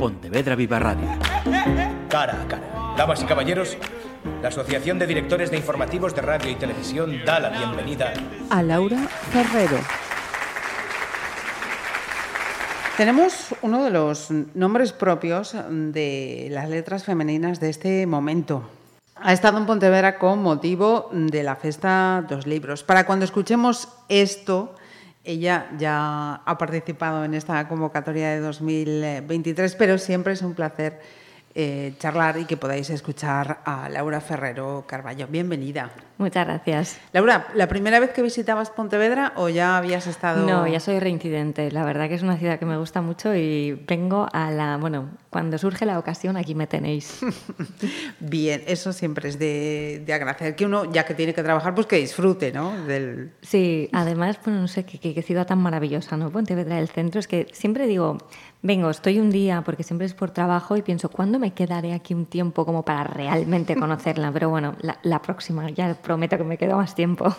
Pontevedra Viva Radio. Cara a cara. Damas y caballeros, la Asociación de Directores de Informativos de Radio y Televisión da la bienvenida a Laura Ferrero. Tenemos uno de los nombres propios de las letras femeninas de este momento. Ha estado en Pontevedra con motivo de la Festa dos Libros. Para cuando escuchemos esto, ella ya ha participado en esta convocatoria de 2023, pero siempre es un placer eh, charlar y que podáis escuchar a Laura Ferrero Carballo. Bienvenida. Muchas gracias. Laura, ¿la primera vez que visitabas Pontevedra o ya habías estado...? No, ya soy reincidente. La verdad que es una ciudad que me gusta mucho y vengo a la... Bueno, cuando surge la ocasión aquí me tenéis. Bien, eso siempre es de, agradecer que uno, ya que tiene que trabajar, pues que disfrute, ¿no? Del... Sí, además, pues no sé, qué, qué ciudad tan maravillosa, ¿no? Pontevedra, el centro, es que siempre digo vengo, estoy un día, porque siempre es por trabajo, y pienso, ¿cuándo me quedaré aquí un tiempo como para realmente conocerla? Pero bueno, la, próxima, ya prometo que me quedo más tiempo.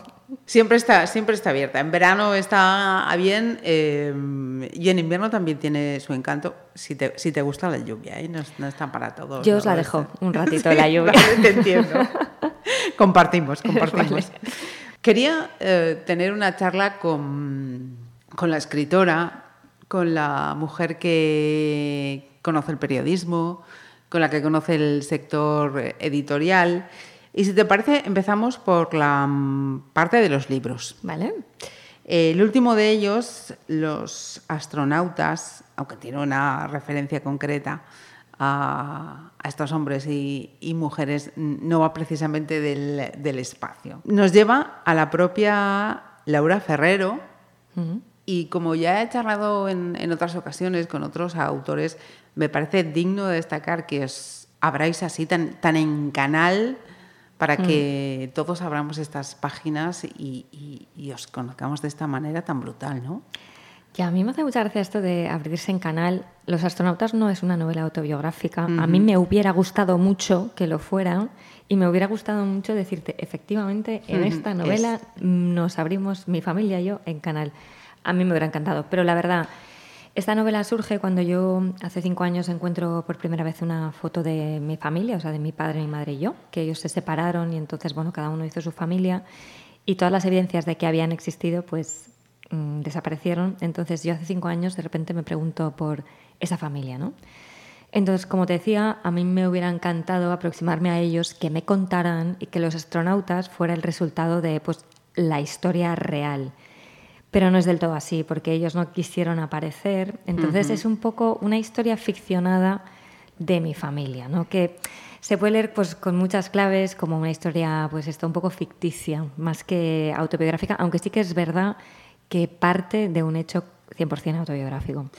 Siempre está, siempre está abierta. En verano está bien eh, y en invierno también tiene su encanto, si te, si te gusta la lluvia, ¿eh? no, no está para todos. Yo os la dejo un ratito la lluvia. te entiendo. compartimos, compartimos. Quería eh, tener una charla con, con la escritora con la mujer que conoce el periodismo, con la que conoce el sector editorial. Y si te parece, empezamos por la mm, parte de los libros. Vale. El último de ellos, Los astronautas, aunque tiene una referencia concreta a, estos hombres y, mujeres, no va precisamente del, espacio. Nos lleva a la propia Laura Ferrero, y como ya he charlado en, otras ocasiones con otros autores, me parece digno de destacar que os abráis así tan, tan en canal para que mm. todos abramos estas páginas y, os conozcamos de esta manera tan brutal, ¿no? Que a mí me hace mucha gracia esto de abrirse en canal. Los astronautas no es una novela autobiográfica. A mí me hubiera gustado mucho que lo fuera y me hubiera gustado mucho decirte, efectivamente, en esta novela nos abrimos, mi familia y yo, en canal a mí me hubiera encantado. Pero la verdad, esta novela surge cuando yo hace cinco años encuentro por primera vez una foto de mi familia, o sea, de mi padre, mi madre y yo, que ellos se separaron y entonces, bueno, cada uno hizo su familia y todas las evidencias de que habían existido, pues mm, desaparecieron. Entonces yo hace cinco años de repente me pregunto por esa familia, ¿no? Entonces, como te decía, a mí me hubiera encantado aproximarme a ellos, que me contaran y que los astronautas fuera el resultado de pues, la historia real pero no es del todo así, porque ellos no quisieron aparecer. Entonces es un poco una historia ficcionada de mi familia, ¿no? que se puede leer pues, con muchas claves como una historia pues, está un poco ficticia, más que autobiográfica, aunque sí que es verdad que parte de un hecho 100% autobiográfico.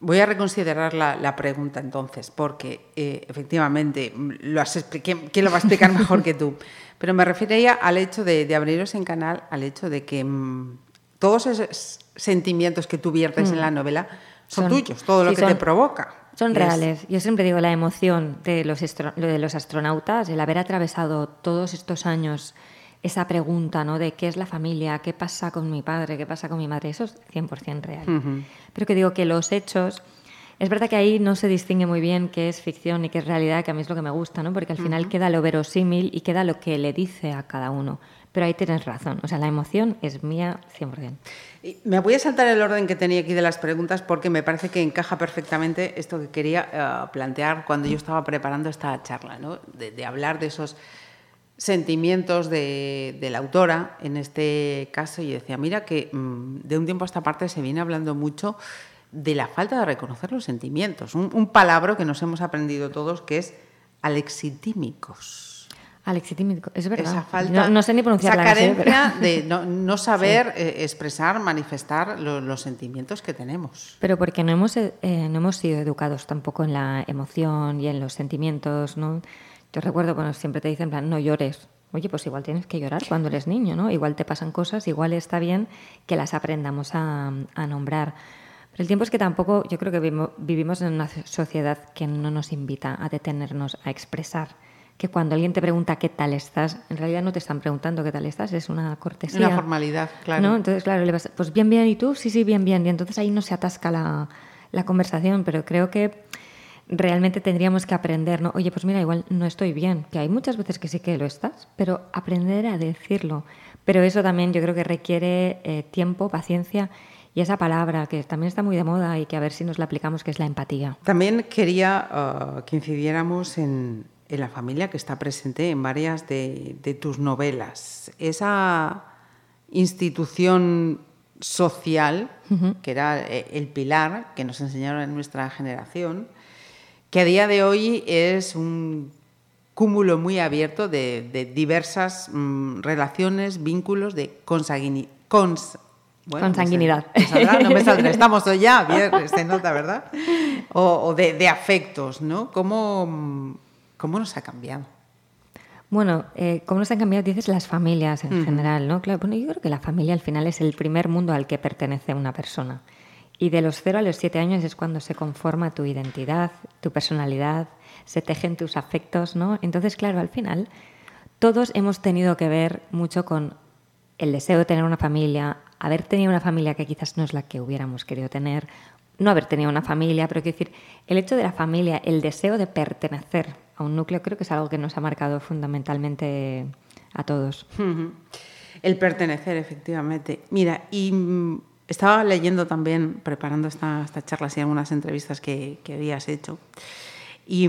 Voy a reconsiderar la, pregunta entonces, porque eh, efectivamente, lo has ¿quién, lo va a explicar mejor que tú? Pero me refería al hecho de, abriros en canal, al hecho de que mm, todos esos sentimientos que tú viertes en mm. la novela son, tuyos, todo lo que te provoca. Son reales. Yo siempre digo la emoción de los, de los astronautas, el haber atravesado todos estos años esa pregunta ¿no? de qué es la familia, qué pasa con mi padre, qué pasa con mi madre, eso es 100% real. Pero que digo que los hechos, es verdad que ahí no se distingue muy bien qué es ficción y qué es realidad, que a mí es lo que me gusta, ¿no? porque al final queda lo verosímil y queda lo que le dice a cada uno. Pero ahí tienes razón, o sea, la emoción es mía 100%. Me voy a saltar el orden que tenía aquí de las preguntas porque me parece que encaja perfectamente esto que quería eh, plantear cuando yo estaba preparando esta charla, ¿no? de, hablar de esos sentimientos de, la autora en este caso y decía, mira que mm, de un tiempo a esta parte se viene hablando mucho de la falta de reconocer los sentimientos, un, un palabra que nos hemos aprendido todos que es alexitímicos. Alexitímico, es verdad. Esa falta, no, sé ni pronunciar Esa carencia de no, saber eh, expresar, manifestar los sentimientos que tenemos. Pero porque no hemos, eh, no hemos sido educados tampoco en la emoción y en los sentimientos, ¿no? Yo recuerdo cuando siempre te dicen, plan, no llores. Oye, pues igual tienes que llorar cuando eres niño, ¿no? Igual te pasan cosas, igual está bien que las aprendamos a, a nombrar. Pero el tiempo es que tampoco, yo creo que vivimos en una sociedad que no nos invita a detenernos a expresar que cuando alguien te pregunta qué tal estás, en realidad no te están preguntando qué tal estás, es una cortesía. Una formalidad, claro. ¿no? Entonces, claro, le vas, pues bien, bien, ¿y tú? Sí, sí, bien, bien. Y entonces ahí no se atasca la, la conversación, pero creo que realmente tendríamos que aprender, ¿no? Oye, pues mira, igual no estoy bien, que hay muchas veces que sí que lo estás, pero aprender a decirlo. Pero eso también yo creo que requiere eh, tiempo, paciencia y esa palabra que también está muy de moda y que a ver si nos la aplicamos, que es la empatía. También quería uh, que incidiéramos en, en, la familia que está presente en varias de, de tus novelas. Esa institución social, uh -huh. que era eh, el pilar que nos enseñaron en nuestra generación, que a día de hoy es un cúmulo muy abierto de, de diversas mmm, relaciones, vínculos de consanguinidad. Cons bueno, Consanguinidad. No, sé, no me saldrá, estamos hoy ya, viernes, se nota, ¿verdad? O, o de, de, afectos, ¿no? ¿Cómo, ¿Cómo nos ha cambiado? Bueno, eh, ¿cómo nos han cambiado, dices, las familias en uh -huh. general, ¿no? Claro, bueno, yo creo que la familia al final es el primer mundo al que pertenece una persona. Y de los 0 a los 7 años es cuando se conforma tu identidad, tu personalidad, se tejen tus afectos, ¿no? Entonces, claro, al final todos hemos tenido que ver mucho con el deseo de tener una familia, haber tenido una familia que quizás no es la que hubiéramos querido tener, no haber tenido una familia, pero quiero decir, el hecho de la familia, el deseo de pertenecer a un núcleo, creo que es algo que nos ha marcado fundamentalmente a todos. Uh -huh. El pertenecer, efectivamente. Mira, y mm, estaba leyendo también, preparando esta, esta charla, y algunas entrevistas que, que, habías hecho, y,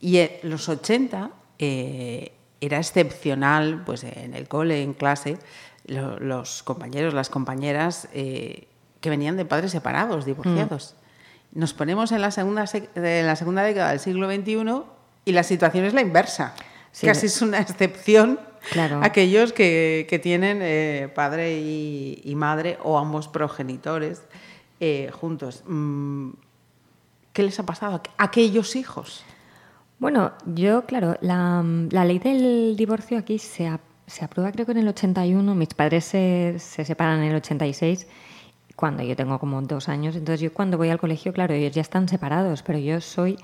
y en los 80 eh, era excepcional, pues en el cole, en clase, lo, los compañeros, las compañeras eh, que venían de padres separados, divorciados. Mm. Nos ponemos en la, segunda, en la segunda década del siglo XXI y la situación es la inversa. Sí, Casi es una excepción claro. aquellos que, que tienen eh, padre y, y, madre o ambos progenitores eh, juntos. Mm, ¿Qué les ha pasado a aquellos hijos? Bueno, yo, claro, la, la ley del divorcio aquí se, a, se, aprueba creo que en el 81, mis padres se, se separan en el 86 cuando yo tengo como dos años. Entonces yo cuando voy al colegio, claro, ellos ya están separados, pero yo soy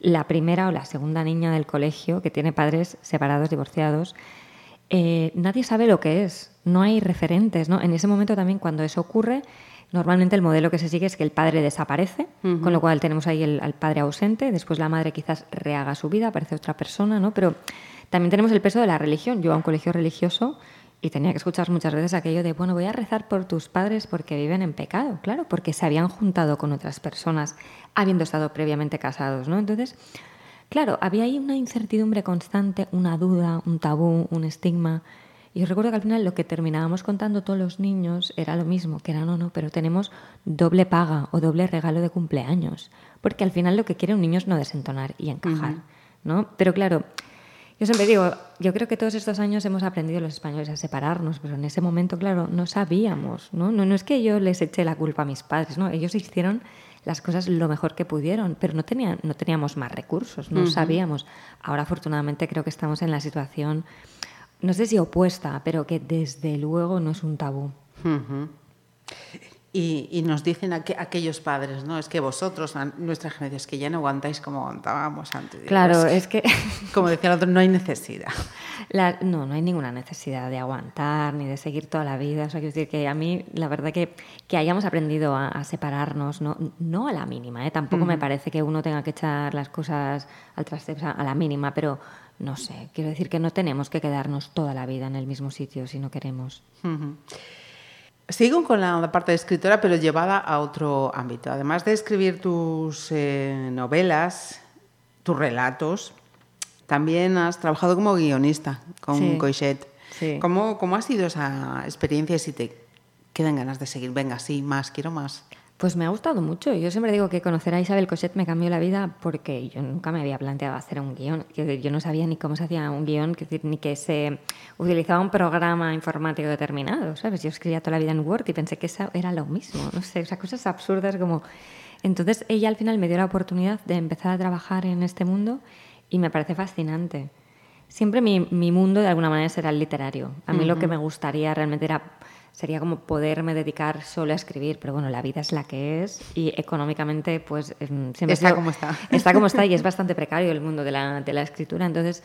la primera o la segunda niña del colegio que tiene padres separados, divorciados. Eh, nadie sabe lo que es, no hay referentes. ¿no? En ese momento también cuando eso ocurre, normalmente el modelo que se sigue es que el padre desaparece, uh -huh. con lo cual tenemos ahí el, al padre ausente, después la madre quizás rehaga su vida, aparece otra persona, ¿no? pero también tenemos el peso de la religión. Yo a un colegio religioso y tenía que escuchar muchas veces aquello de, bueno, voy a rezar por tus padres porque viven en pecado, claro, porque se habían juntado con otras personas habiendo estado previamente casados, ¿no? Entonces, claro, había ahí una incertidumbre constante, una duda, un tabú, un estigma. Y yo recuerdo que al final lo que terminábamos contando todos los niños era lo mismo, que era no, no, pero tenemos doble paga o doble regalo de cumpleaños, porque al final lo que quiere un niño es no desentonar y encajar, uh -huh. ¿no? Pero claro, yo siempre digo, yo creo que todos estos años hemos aprendido los españoles a separarnos, pero en ese momento, claro, no sabíamos, ¿no? No, no es que yo les eché la culpa a mis padres, ¿no? Ellos hicieron las cosas lo mejor que pudieron, pero no, tenían, no teníamos más recursos, no uh -huh. sabíamos. Ahora, afortunadamente, creo que estamos en la situación, no sé si opuesta, pero que desde luego no es un tabú. Uh -huh. Y, y, nos dicen aqu aquellos padres, ¿no? Es que vosotros, nuestra generación, es que ya no aguantáis como aguantábamos antes. Claro, es que... Como decía el otro, no hay necesidad. La, no, no hay ninguna necesidad de aguantar ni de seguir toda la vida. O sea, quiero decir que a mí, la verdad que, que hayamos aprendido a, a separarnos, no, no a la mínima, ¿eh? Tampoco uh -huh. me parece que uno tenga que echar las cosas al traste a la mínima, pero no sé, quiero decir que no tenemos que quedarnos toda la vida en el mismo sitio si no queremos. Uh -huh. Sigo con la parte de escritora, pero llevada a otro ámbito. Además de escribir tus eh, novelas, tus relatos, también has trabajado como guionista con sí. Coixet. Sí. ¿Cómo, ¿Cómo ha sido esa experiencia y si te quedan ganas de seguir? Venga, sí, más, quiero más. Pues me ha gustado mucho. Yo siempre digo que conocer a Isabel Cochet me cambió la vida porque yo nunca me había planteado hacer un guion. Yo no sabía ni cómo se hacía un guion, ni que se utilizaba un programa informático determinado, ¿sabes? Yo escribía toda la vida en Word y pensé que eso era lo mismo, no sé, o sea, cosas absurdas como... Entonces ella al final me dio la oportunidad de empezar a trabajar en este mundo y me parece fascinante. Siempre mi, mi mundo de alguna manera será el literario. A mí uh -huh. lo que me gustaría realmente era sería como poderme dedicar solo a escribir, pero bueno, la vida es la que es y económicamente pues em, siempre está como está. Está como está y es bastante precario el mundo de la, de la escritura, entonces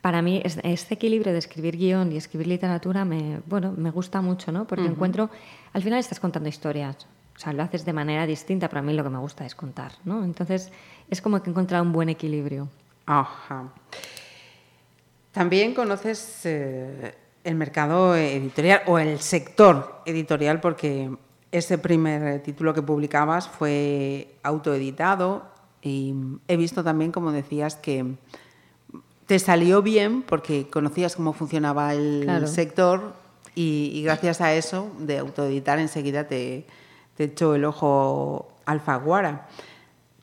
para mí este equilibrio de escribir guion y escribir literatura me, bueno, me gusta mucho, ¿no? Porque uh -huh. encuentro, al final estás contando historias, O sea, lo haces de manera distinta, pero a mí lo que me gusta es contar, ¿no? Entonces, es como que he encontrado un buen equilibrio. Ajá. También conoces eh, el mercado editorial o el sector editorial porque ese primer título que publicabas fue autoeditado y he visto también, como decías, que te salió bien porque conocías cómo funcionaba el sector y, gracias a eso de autoeditar enseguida te, te echó el ojo Alfaguara.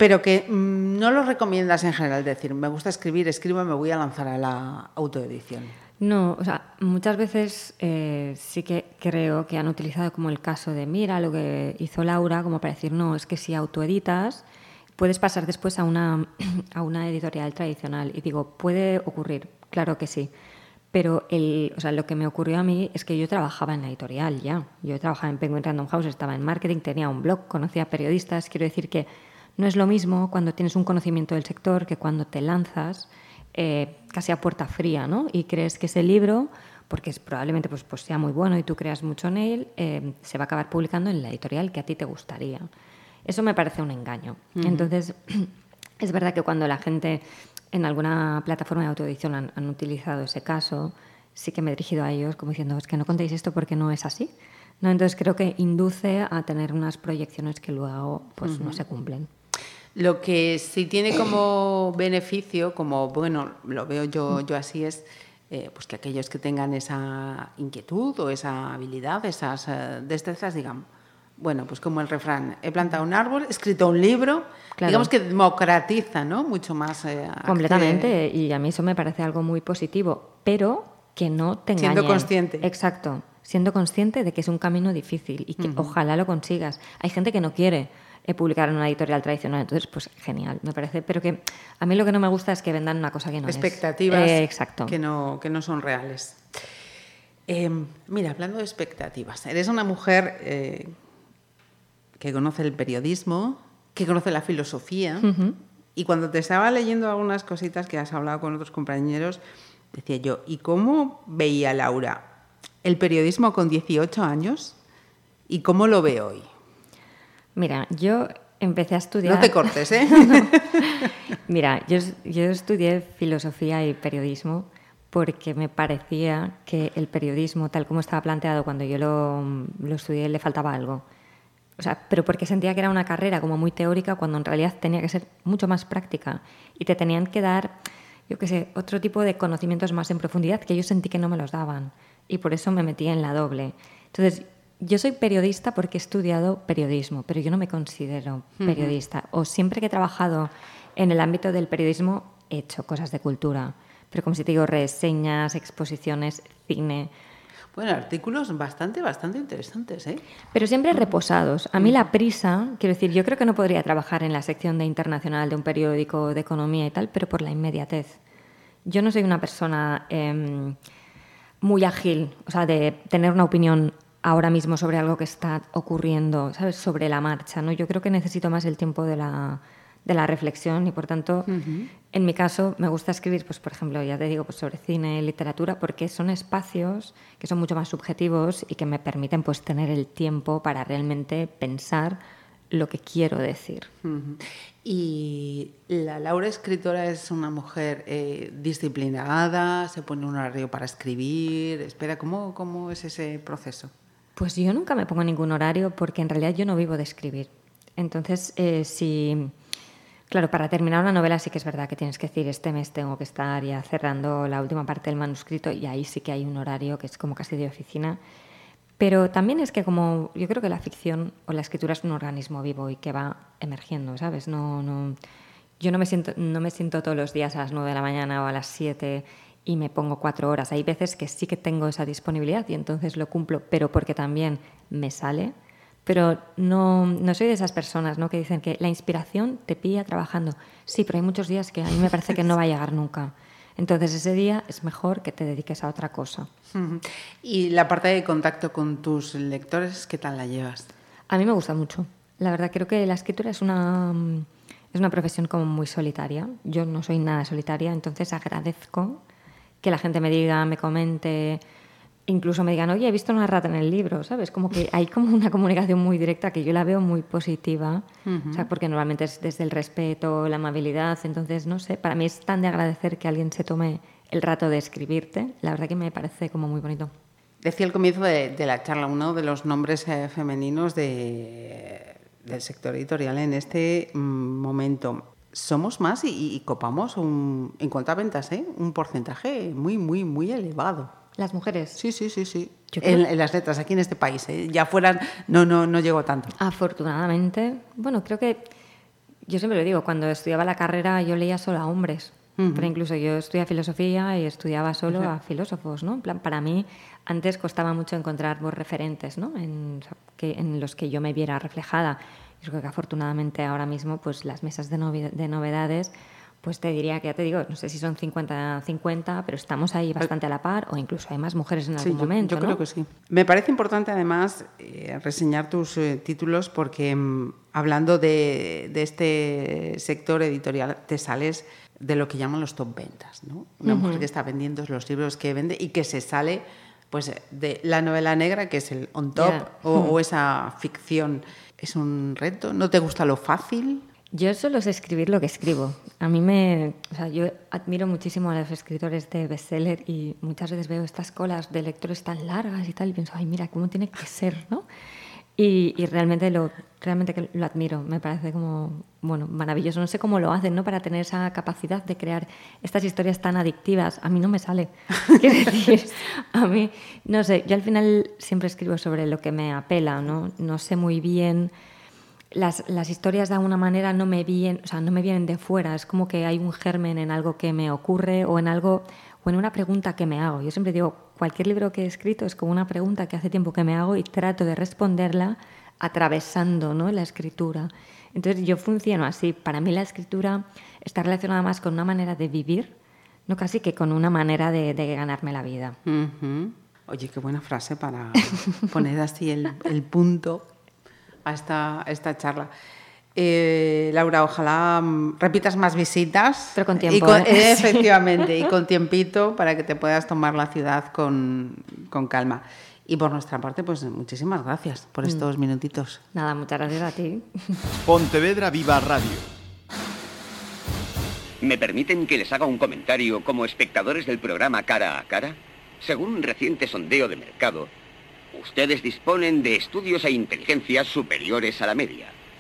Pero que mm, no lo recomiendas en general, decir, me gusta escribir, escribo, me voy a lanzar a la autoedición. No, o sea, muchas veces eh, sí que creo que han utilizado como el caso de, mira lo que hizo Laura, como para decir, no, es que si autoeditas, puedes pasar después a una, a una editorial tradicional. Y digo, puede ocurrir, claro que sí. Pero el, o sea, lo que me ocurrió a mí es que yo trabajaba en la editorial ya. Yo trabajaba en Penguin Random House, estaba en marketing, tenía un blog, conocía periodistas. Quiero decir que no es lo mismo cuando tienes un conocimiento del sector que cuando te lanzas eh, casi a puerta fría ¿no? y crees que ese libro, porque es, probablemente pues, pues sea muy bueno y tú creas mucho en él, eh, se va a acabar publicando en la editorial que a ti te gustaría. Eso me parece un engaño. Entonces, es verdad que cuando la gente en alguna plataforma de autoedición han, utilizado ese caso, sí que me he dirigido a ellos como diciendo, es que no contéis esto porque no es así. ¿No? Entonces creo que induce a tener unas proyecciones que luego pues, no se cumplen. Lo que sí tiene como beneficio, como bueno, lo veo yo, yo así es, eh, pues que aquellos que tengan esa inquietud o esa habilidad, esas eh, destrezas, digan, bueno, pues como el refrán, he plantado un árbol, he escrito un libro, digamos que democratiza, ¿no? Mucho más. Eh, Completamente, y a mí eso me parece algo muy positivo, pero que no te Siendo consciente. Exacto, siendo consciente de que es un camino difícil y que ojalá lo consigas. Hay gente que no quiere publicar en una editorial tradicional, entonces, pues genial, me parece. Pero que a mí lo que no me gusta es que vendan una cosa que no Expectativas es. exacto. Que, no, que no son reales. Em, mira, hablando de expectativas, eres una mujer eh, que conoce el periodismo, que conoce la filosofía. Y cuando te estaba leyendo algunas cositas que has hablado con otros compañeros, decía yo, ¿y cómo veía Laura el periodismo con 18 años y cómo lo ve hoy? Mira, yo empecé a estudiar... No te cortes, ¿eh? Mira, yo, yo estudié filosofía y periodismo porque me parecía que el periodismo, tal como estaba planteado cuando yo lo, lo estudié, le faltaba algo. O sea, pero porque sentía que era una carrera como muy teórica cuando en realidad tenía que ser mucho más práctica y te tenían que dar, yo qué sé, otro tipo de conocimientos más en profundidad que yo sentí que no me los daban y por eso me metí en la doble. Entonces, yo soy periodista porque he estudiado periodismo, pero yo no me considero periodista. O siempre que he trabajado en el ámbito del periodismo he hecho cosas de cultura, pero como si te digo, reseñas, exposiciones, cine. Bueno, artículos bastante, bastante interesantes, ¿eh? Pero siempre reposados. A mí la prisa, quiero decir, yo creo que no podría trabajar en la sección de internacional de un periódico de economía y tal, pero por la inmediatez. Yo no soy una persona em, muy ágil, o sea, de tener una opinión ahora mismo sobre algo que está ocurriendo, ¿sabes? Sobre la marcha, ¿no? Yo creo que necesito más el tiempo de la de la reflexión y por tanto, en mi caso, me gusta escribir, pues por ejemplo, ya te digo, pues sobre cine, literatura, porque son espacios que son mucho más subjetivos y que me permiten pues tener el tiempo para realmente pensar lo que quiero decir. Y la Laura escritora es una mujer eh, disciplinada, se pone un horario para escribir, espera, ¿cómo, ¿cómo es ese proceso? Pues yo nunca me pongo ningún horario porque en realidad yo no vivo de escribir. Entonces, eh, si Claro, para terminar una novela sí que es verdad que tienes que decir, este mes tengo que estar ya cerrando la última parte del manuscrito y ahí sí que hay un horario que es como casi de oficina. Pero también es que como yo creo que la ficción o la escritura es un organismo vivo y que va emergiendo, ¿sabes? No, no, yo no me, siento, no me siento todos los días a las 9 de la mañana o a las 7 y me pongo cuatro horas. Hay veces que sí que tengo esa disponibilidad y entonces lo cumplo, pero porque también me sale pero no, no, soy de esas personas ¿no? que dicen que la inspiración te pilla trabajando. Sí, pero hay muchos días que a mí me parece que no va a llegar nunca. Entonces ese día es mejor que te dediques a otra cosa. ¿Y la parte de contacto con tus lectores, qué tal la llevas? A mí me gusta mucho. La verdad creo que la escritura es una, es una profesión como muy solitaria. Yo no soy nada solitaria, entonces agradezco que la gente me diga, me comente, incluso me digan, oye, he visto una rata en el libro, ¿sabes? Como que hay como una comunicación muy directa que yo la veo muy positiva, o sea, porque normalmente es desde el respeto, la amabilidad, entonces, no sé, para mí es tan de agradecer que alguien se tome el rato de escribirte, la verdad que me parece como muy bonito. Decía al comienzo de, la charla uno de los nombres eh, femeninos de, del sector editorial en este mm, momento. Somos más y, copamos un, en cuanto a ventas, ¿eh? un porcentaje muy, muy, muy elevado. ¿Las mujeres? Sí, sí, sí, sí. En, las letras, aquí en este país. ¿eh? Ya fueran, no, no, no llegó tanto. Afortunadamente, bueno, creo que, yo siempre lo digo, cuando estudiaba la carrera yo leía solo a hombres. Pero incluso yo estudiaba filosofía y estudiaba solo a filósofos, ¿no? plan, para mí antes costaba mucho encontrar referentes, ¿no? En, que, en los que yo me viera reflejada. Yo creo que afortunadamente ahora mismo, pues las mesas de, de novedades pues te diría que ya te digo, no sé si son 50-50, pero estamos ahí bastante a la par o incluso hay más mujeres en algún momento. Yo creo que sí. Me parece importante además eh, reseñar tus eh, títulos porque mm, hablando de, este sector editorial te sales de lo que llaman los top ventas. ¿no? Una mujer que está vendiendo los libros que vende y que se sale pues, de la novela negra, que es el on top, o esa ficción. ¿Es un reto? ¿No te gusta lo fácil? Yo solo sé escribir lo que escribo. A mí me. O sea, yo admiro muchísimo a los escritores de bestseller y muchas veces veo estas colas de lectores tan largas y tal y pienso, ay, mira, cómo tiene que ser, ¿no? Y, y realmente, lo, realmente lo admiro. Me parece como, bueno, maravilloso. No sé cómo lo hacen, ¿no? Para tener esa capacidad de crear estas historias tan adictivas. A mí no me sale. Quiero decir, a mí, no sé, yo al final siempre escribo sobre lo que me apela, ¿no? No sé muy bien las, las, historias de alguna manera no me, vienen, o sea, no me vienen de fuera, es como que hay un germen en algo que me ocurre o en algo o en una pregunta que me hago. Yo siempre digo, cualquier libro que he escrito es como una pregunta que hace tiempo que me hago y trato de responderla atravesando ¿no? la escritura. Entonces yo funciono así. Para mí la escritura está relacionada más con una manera de vivir, no casi que con una manera de, ganarme la vida. Oye, qué buena frase para poner así el, el punto a esta, esta charla. Eh, Laura, ojalá mm, repitas más visitas. Pero con tiempo. ¿eh? Efectivamente, y con tiempito para que te puedas tomar la ciudad con, con, calma. Y por nuestra parte, pues muchísimas gracias por mm. estos minutitos. Nada, muchas gracias a ti. Pontevedra Viva Radio. ¿Me permiten que les haga un comentario como espectadores del programa Cara a Cara? Según un reciente sondeo de mercado, Ustedes disponen de estudios e inteligencias superiores a la media.